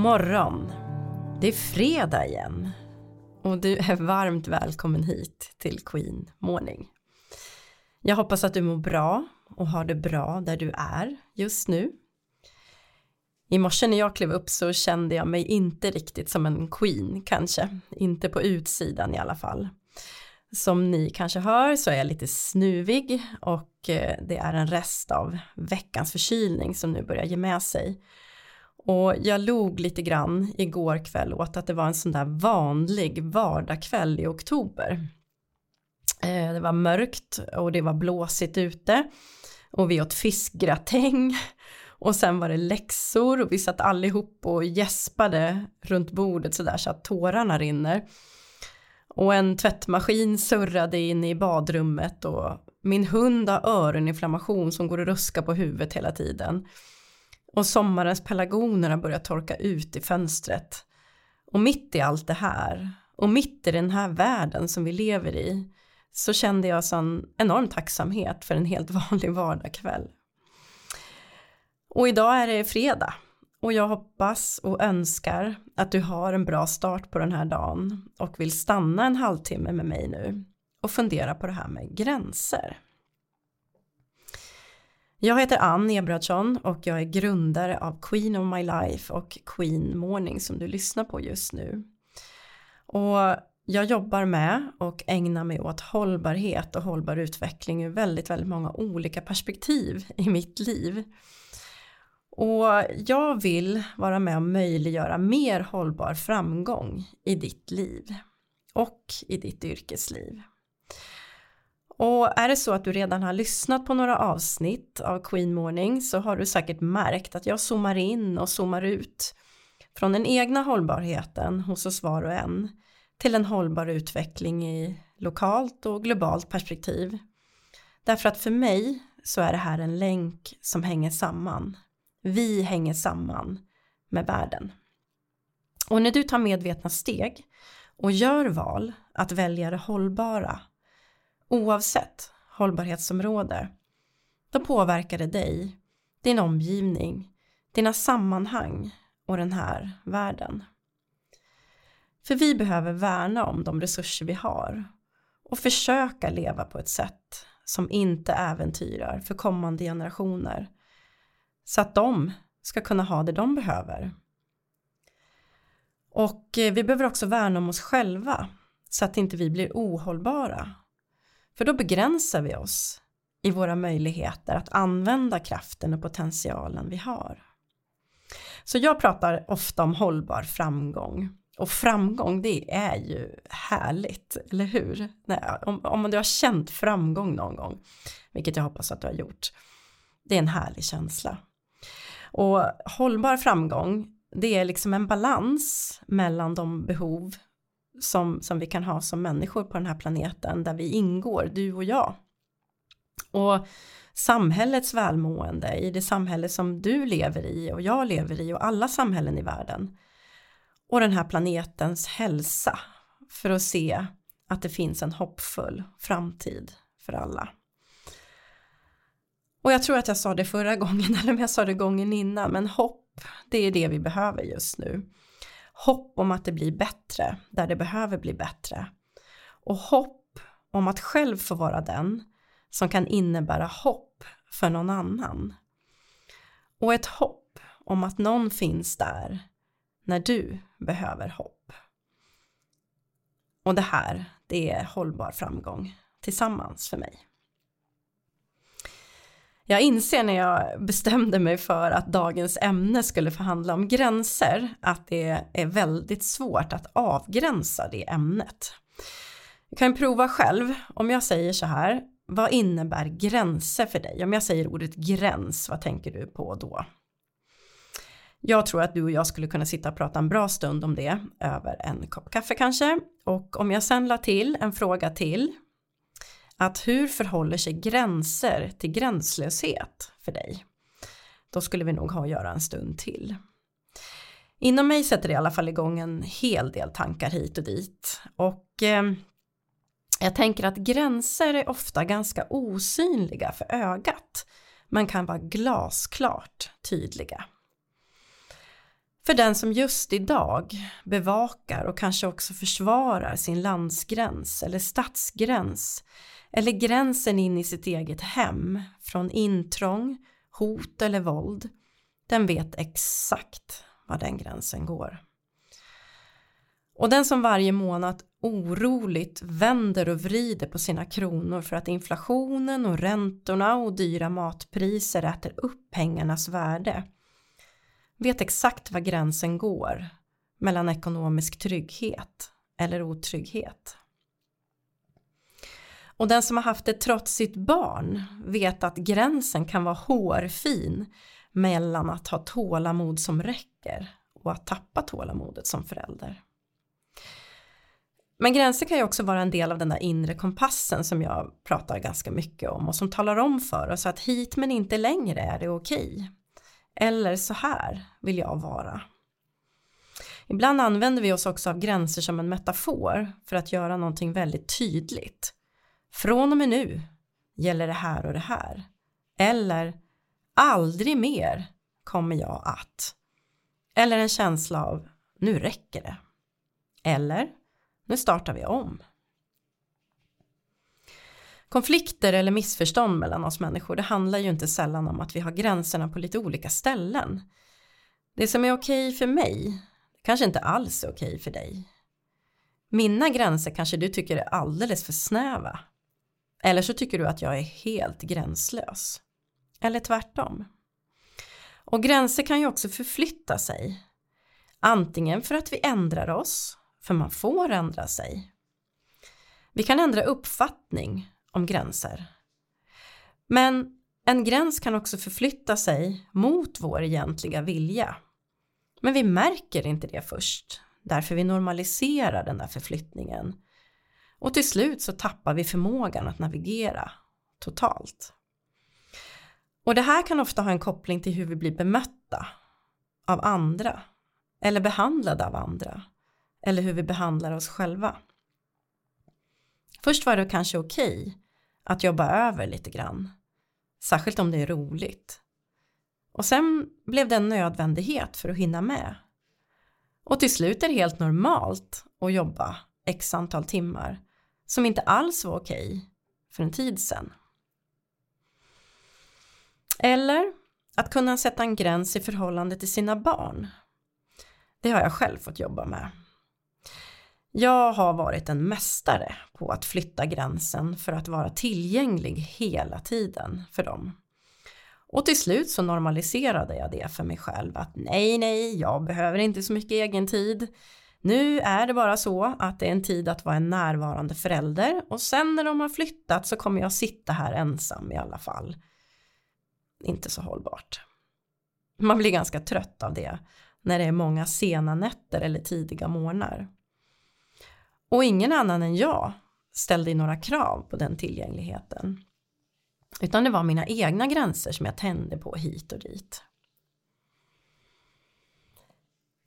God morgon! Det är fredag igen och du är varmt välkommen hit till Queen Morning. Jag hoppas att du mår bra och har det bra där du är just nu. I morse när jag klev upp så kände jag mig inte riktigt som en queen kanske, inte på utsidan i alla fall. Som ni kanske hör så är jag lite snuvig och eh, det är en rest av veckans förkylning som nu börjar ge med sig. Och jag log lite grann igår kväll åt att det var en sån där vanlig vardagkväll i oktober. Eh, det var mörkt och det var blåsigt ute och vi åt fiskgratäng och sen var det läxor och vi satt allihop och gäspade runt bordet sådär så att tårarna rinner. Och en tvättmaskin surrade in i badrummet och min hund har öroninflammation som går och ruskar på huvudet hela tiden. Och sommarens pelargoner har börjat torka ut i fönstret. Och mitt i allt det här och mitt i den här världen som vi lever i så kände jag sån enorm tacksamhet för en helt vanlig vardagskväll. Och idag är det fredag och jag hoppas och önskar att du har en bra start på den här dagen och vill stanna en halvtimme med mig nu och fundera på det här med gränser. Jag heter Ann Ebradsson och jag är grundare av Queen of My Life och Queen Morning som du lyssnar på just nu. Och jag jobbar med och ägnar mig åt hållbarhet och hållbar utveckling ur väldigt, väldigt många olika perspektiv i mitt liv. Och jag vill vara med och möjliggöra mer hållbar framgång i ditt liv och i ditt yrkesliv. Och är det så att du redan har lyssnat på några avsnitt av Queen Morning så har du säkert märkt att jag zoomar in och zoomar ut från den egna hållbarheten hos oss var och en till en hållbar utveckling i lokalt och globalt perspektiv. Därför att för mig så är det här en länk som hänger samman. Vi hänger samman med världen. Och när du tar medvetna steg och gör val att välja det hållbara oavsett hållbarhetsområde då påverkar det dig, din omgivning, dina sammanhang och den här världen. För vi behöver värna om de resurser vi har och försöka leva på ett sätt som inte äventyrar för kommande generationer så att de ska kunna ha det de behöver. Och eh, vi behöver också värna om oss själva så att inte vi blir ohållbara. För då begränsar vi oss i våra möjligheter att använda kraften och potentialen vi har. Så jag pratar ofta om hållbar framgång och framgång det är ju härligt, eller hur? Nej, om, om du har känt framgång någon gång, vilket jag hoppas att du har gjort, det är en härlig känsla. Och hållbar framgång, det är liksom en balans mellan de behov som, som vi kan ha som människor på den här planeten där vi ingår, du och jag. Och samhällets välmående i det samhälle som du lever i och jag lever i och alla samhällen i världen och den här planetens hälsa för att se att det finns en hoppfull framtid för alla. Och jag tror att jag sa det förra gången eller om jag sa det gången innan men hopp det är det vi behöver just nu. Hopp om att det blir bättre där det behöver bli bättre. Och hopp om att själv få vara den som kan innebära hopp för någon annan. Och ett hopp om att någon finns där när du behöver hopp. Och det här, det är hållbar framgång tillsammans för mig. Jag inser när jag bestämde mig för att dagens ämne skulle förhandla om gränser att det är väldigt svårt att avgränsa det ämnet. Du kan prova själv om jag säger så här, vad innebär gränser för dig? Om jag säger ordet gräns, vad tänker du på då? Jag tror att du och jag skulle kunna sitta och prata en bra stund om det över en kopp kaffe kanske. Och om jag sen la till en fråga till. Att hur förhåller sig gränser till gränslöshet för dig? Då skulle vi nog ha att göra en stund till. Inom mig sätter det i alla fall igång en hel del tankar hit och dit. Och eh, jag tänker att gränser är ofta ganska osynliga för ögat men kan vara glasklart tydliga. För den som just idag bevakar och kanske också försvarar sin landsgräns eller stadsgräns eller gränsen in i sitt eget hem från intrång, hot eller våld, den vet exakt var den gränsen går. Och den som varje månad oroligt vänder och vrider på sina kronor för att inflationen och räntorna och dyra matpriser äter upp pengarnas värde vet exakt var gränsen går mellan ekonomisk trygghet eller otrygghet. Och den som har haft ett trotsigt barn vet att gränsen kan vara hårfin mellan att ha tålamod som räcker och att tappa tålamodet som förälder. Men gränser kan ju också vara en del av den där inre kompassen som jag pratar ganska mycket om och som talar om för oss att hit men inte längre är det okej. Eller så här vill jag vara. Ibland använder vi oss också av gränser som en metafor för att göra någonting väldigt tydligt. Från och med nu gäller det här och det här. Eller aldrig mer kommer jag att. Eller en känsla av nu räcker det. Eller nu startar vi om. Konflikter eller missförstånd mellan oss människor det handlar ju inte sällan om att vi har gränserna på lite olika ställen. Det som är okej för mig kanske inte alls är okej för dig. Mina gränser kanske du tycker är alldeles för snäva. Eller så tycker du att jag är helt gränslös. Eller tvärtom. Och gränser kan ju också förflytta sig. Antingen för att vi ändrar oss, för man får ändra sig. Vi kan ändra uppfattning om gränser. Men en gräns kan också förflytta sig mot vår egentliga vilja. Men vi märker inte det först, därför vi normaliserar den där förflyttningen. Och till slut så tappar vi förmågan att navigera totalt. Och det här kan ofta ha en koppling till hur vi blir bemötta av andra eller behandlade av andra eller hur vi behandlar oss själva. Först var det kanske okej okay att jobba över lite grann. Särskilt om det är roligt. Och sen blev det en nödvändighet för att hinna med. Och till slut är det helt normalt att jobba x antal timmar som inte alls var okej för en tid sedan. Eller att kunna sätta en gräns i förhållande till sina barn. Det har jag själv fått jobba med. Jag har varit en mästare på att flytta gränsen för att vara tillgänglig hela tiden för dem. Och till slut så normaliserade jag det för mig själv att nej, nej, jag behöver inte så mycket egen tid. Nu är det bara så att det är en tid att vara en närvarande förälder och sen när de har flyttat så kommer jag sitta här ensam i alla fall. Inte så hållbart. Man blir ganska trött av det när det är många sena nätter eller tidiga morgnar. Och ingen annan än jag ställde några krav på den tillgängligheten. Utan det var mina egna gränser som jag tände på hit och dit.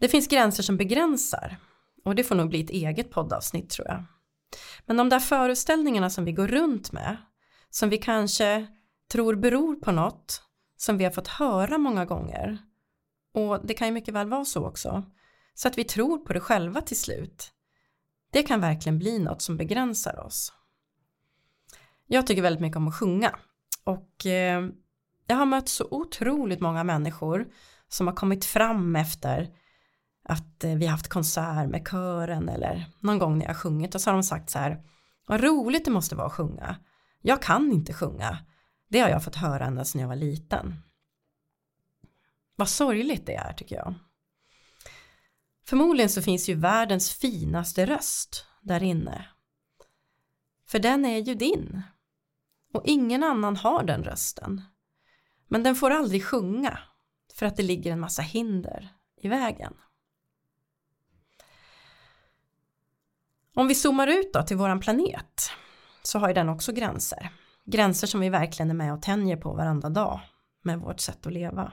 Det finns gränser som begränsar och det får nog bli ett eget poddavsnitt tror jag. Men de där föreställningarna som vi går runt med som vi kanske tror beror på något som vi har fått höra många gånger och det kan ju mycket väl vara så också så att vi tror på det själva till slut det kan verkligen bli något som begränsar oss. Jag tycker väldigt mycket om att sjunga och eh, jag har mött så otroligt många människor som har kommit fram efter att eh, vi har haft konsert med kören eller någon gång när jag har sjungit och så har de sagt så här vad roligt det måste vara att sjunga. Jag kan inte sjunga. Det har jag fått höra ända sedan jag var liten. Vad sorgligt det är tycker jag. Förmodligen så finns ju världens finaste röst där inne. För den är ju din. Och ingen annan har den rösten. Men den får aldrig sjunga för att det ligger en massa hinder i vägen. Om vi zoomar ut då till våran planet så har ju den också gränser. Gränser som vi verkligen är med och tänjer på varenda dag med vårt sätt att leva.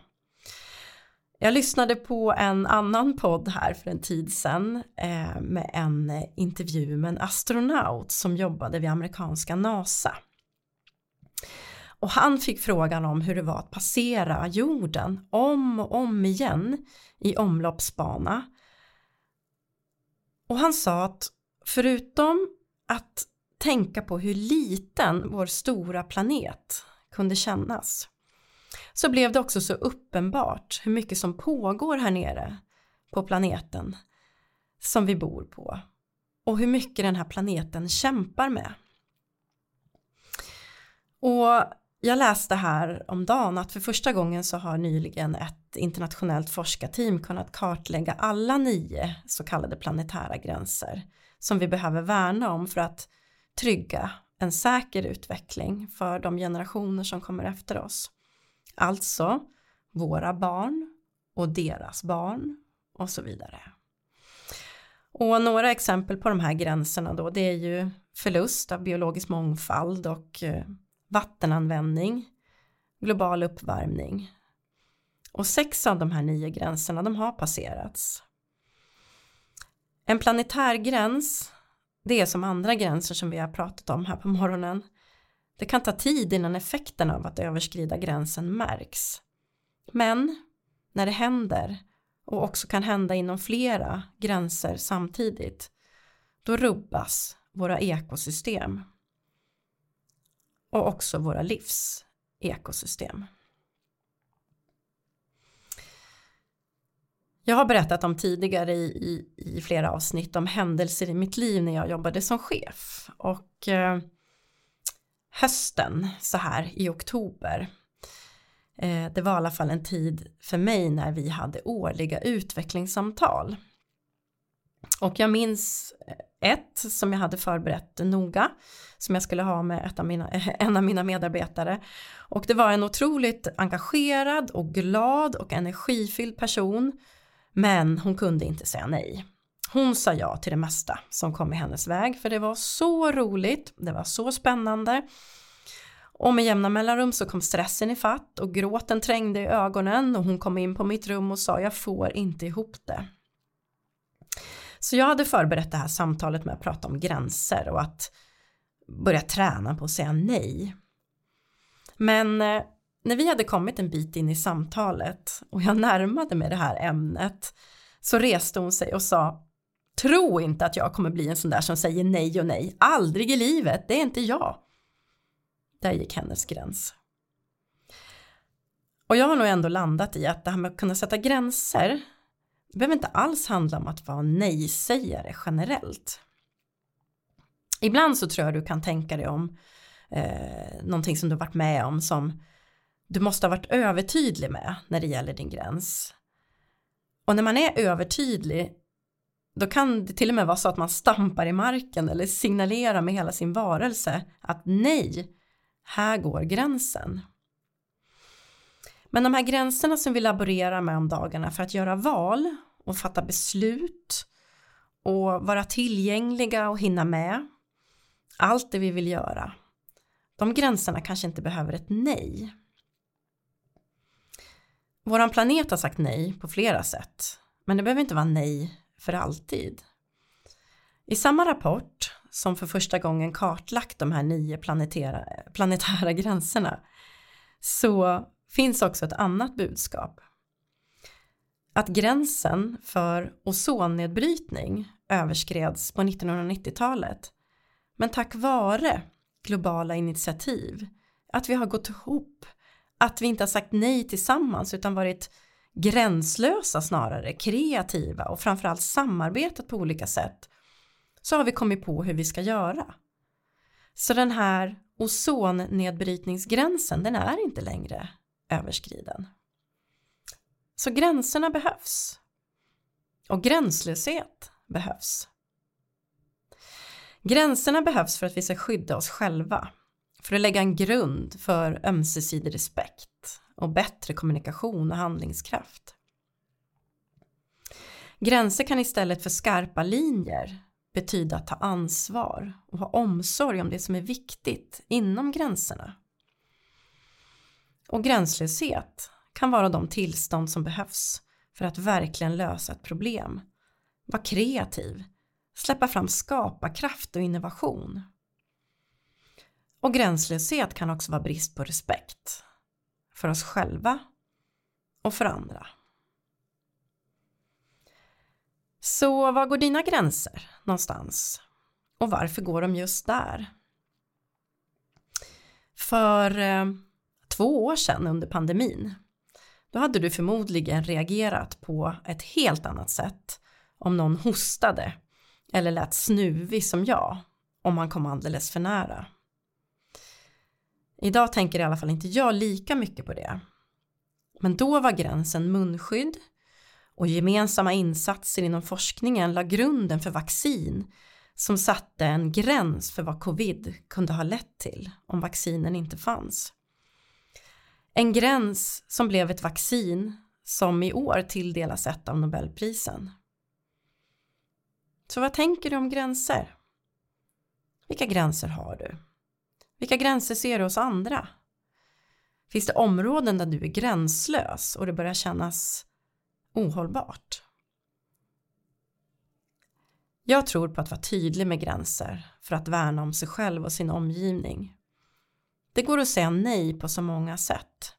Jag lyssnade på en annan podd här för en tid sedan eh, med en intervju med en astronaut som jobbade vid amerikanska NASA. Och han fick frågan om hur det var att passera jorden om och om igen i omloppsbana. Och han sa att förutom att tänka på hur liten vår stora planet kunde kännas så blev det också så uppenbart hur mycket som pågår här nere på planeten som vi bor på och hur mycket den här planeten kämpar med. Och jag läste här om dagen att för första gången så har nyligen ett internationellt forskarteam kunnat kartlägga alla nio så kallade planetära gränser som vi behöver värna om för att trygga en säker utveckling för de generationer som kommer efter oss. Alltså våra barn och deras barn och så vidare. Och några exempel på de här gränserna då det är ju förlust av biologisk mångfald och eh, vattenanvändning, global uppvärmning. Och sex av de här nio gränserna de har passerats. En planetär gräns det är som andra gränser som vi har pratat om här på morgonen. Det kan ta tid innan effekten av att överskrida gränsen märks. Men när det händer och också kan hända inom flera gränser samtidigt då rubbas våra ekosystem och också våra livs ekosystem. Jag har berättat om tidigare i, i, i, flera avsnitt om händelser i mitt liv när jag jobbade som chef. Och eh, hösten så här i oktober eh, det var i alla fall en tid för mig när vi hade årliga utvecklingssamtal. Och jag minns ett som jag hade förberett noga som jag skulle ha med ett av mina, en av mina medarbetare. Och det var en otroligt engagerad och glad och energifylld person men hon kunde inte säga nej. Hon sa ja till det mesta som kom i hennes väg för det var så roligt, det var så spännande. Och med jämna mellanrum så kom stressen i fatt och gråten trängde i ögonen och hon kom in på mitt rum och sa jag får inte ihop det. Så jag hade förberett det här samtalet med att prata om gränser och att börja träna på att säga nej. Men eh, när vi hade kommit en bit in i samtalet och jag närmade mig det här ämnet så reste hon sig och sa Tro inte att jag kommer bli en sån där som säger nej och nej. Aldrig i livet, det är inte jag. Där gick hennes gräns. Och jag har nog ändå landat i att det här med att kunna sätta gränser det behöver inte alls handla om att vara nej-sägare generellt. Ibland så tror jag du kan tänka dig om eh, någonting som du varit med om som du måste ha varit övertydlig med när det gäller din gräns. Och när man är övertydlig då kan det till och med vara så att man stampar i marken eller signalerar med hela sin varelse att nej, här går gränsen. Men de här gränserna som vi laborerar med om dagarna för att göra val och fatta beslut och vara tillgängliga och hinna med allt det vi vill göra. De gränserna kanske inte behöver ett nej. Våran planet har sagt nej på flera sätt, men det behöver inte vara nej för alltid. I samma rapport som för första gången kartlagt de här nio planetära, planetära gränserna så finns också ett annat budskap. Att gränsen för ozonnedbrytning överskreds på 1990-talet men tack vare globala initiativ, att vi har gått ihop att vi inte har sagt nej tillsammans utan varit gränslösa snarare, kreativa och framförallt samarbetat på olika sätt så har vi kommit på hur vi ska göra. Så den här ozonnedbrytningsgränsen den är inte längre överskriden. Så gränserna behövs. Och gränslöshet behövs. Gränserna behövs för att vi ska skydda oss själva för att lägga en grund för ömsesidig respekt och bättre kommunikation och handlingskraft. Gränser kan istället för skarpa linjer betyda att ta ansvar och ha omsorg om det som är viktigt inom gränserna. Och gränslöshet kan vara de tillstånd som behövs för att verkligen lösa ett problem. Var kreativ, släppa fram skaparkraft och innovation. Och gränslöshet kan också vara brist på respekt. För oss själva och för andra. Så var går dina gränser någonstans? Och varför går de just där? För eh, två år sedan under pandemin då hade du förmodligen reagerat på ett helt annat sätt om någon hostade eller lät snuvig som jag om man kom alldeles för nära. Idag tänker i alla fall inte jag lika mycket på det. Men då var gränsen munskydd och gemensamma insatser inom forskningen la grunden för vaccin som satte en gräns för vad covid kunde ha lett till om vaccinen inte fanns. En gräns som blev ett vaccin som i år tilldelas ett av Nobelprisen. Så vad tänker du om gränser? Vilka gränser har du? Vilka gränser ser du hos andra? Finns det områden där du är gränslös och det börjar kännas ohållbart? Jag tror på att vara tydlig med gränser för att värna om sig själv och sin omgivning. Det går att säga nej på så många sätt.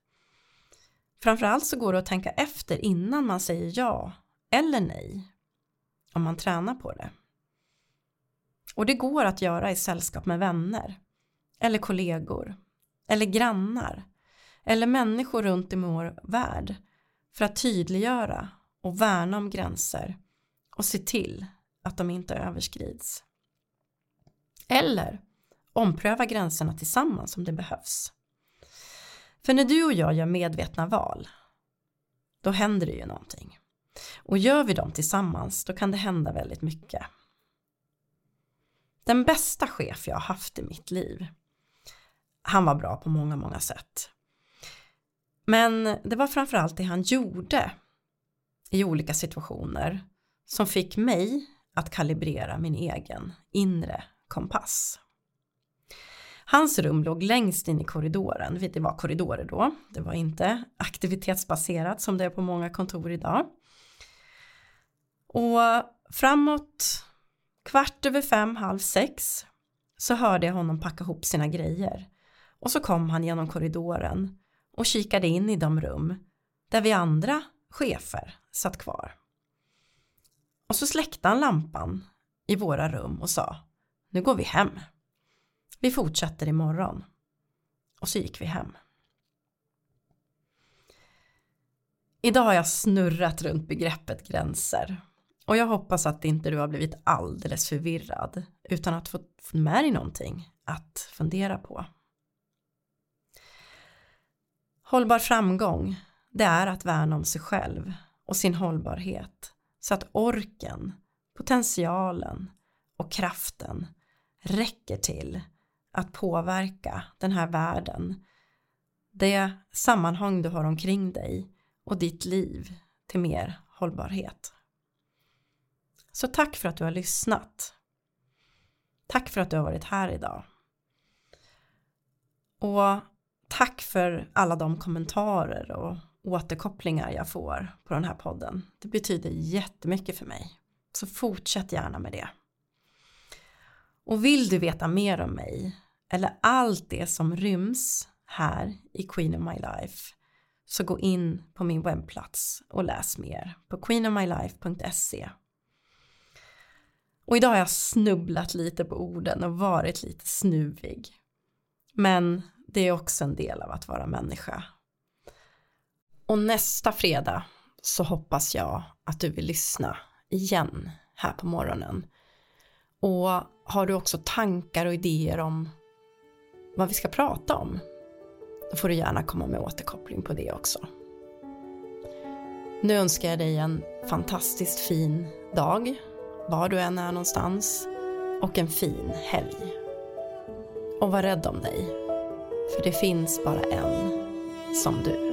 Framförallt så går det att tänka efter innan man säger ja eller nej. Om man tränar på det. Och det går att göra i sällskap med vänner. Eller kollegor. Eller grannar. Eller människor runt i vår värld. För att tydliggöra och värna om gränser. Och se till att de inte överskrids. Eller ompröva gränserna tillsammans om det behövs. För när du och jag gör medvetna val, då händer det ju någonting. Och gör vi dem tillsammans, då kan det hända väldigt mycket. Den bästa chef jag har haft i mitt liv, han var bra på många, många sätt. Men det var framförallt det han gjorde i olika situationer som fick mig att kalibrera min egen inre kompass. Hans rum låg längst in i korridoren, det var korridorer då, det var inte aktivitetsbaserat som det är på många kontor idag. Och framåt kvart över fem, halv sex så hörde jag honom packa ihop sina grejer och så kom han genom korridoren och kikade in i de rum där vi andra chefer satt kvar. Och så släckte han lampan i våra rum och sa nu går vi hem. Vi fortsätter imorgon. Och så gick vi hem. Idag har jag snurrat runt begreppet gränser. Och jag hoppas att inte du har blivit alldeles förvirrad utan att få med dig någonting att fundera på. Hållbar framgång, det är att värna om sig själv och sin hållbarhet så att orken, potentialen och kraften räcker till att påverka den här världen, det sammanhang du har omkring dig och ditt liv till mer hållbarhet. Så tack för att du har lyssnat. Tack för att du har varit här idag. Och tack för alla de kommentarer och återkopplingar jag får på den här podden. Det betyder jättemycket för mig. Så fortsätt gärna med det. Och vill du veta mer om mig eller allt det som ryms här i Queen of My Life så gå in på min webbplats och läs mer på queenofmylife.se. Och idag har jag snubblat lite på orden och varit lite snuvig. Men det är också en del av att vara människa. Och nästa fredag så hoppas jag att du vill lyssna igen här på morgonen. Och har du också tankar och idéer om vad vi ska prata om, då får du gärna komma med återkoppling på det också. Nu önskar jag dig en fantastiskt fin dag, var du än är någonstans, och en fin helg. Och var rädd om dig, för det finns bara en som du.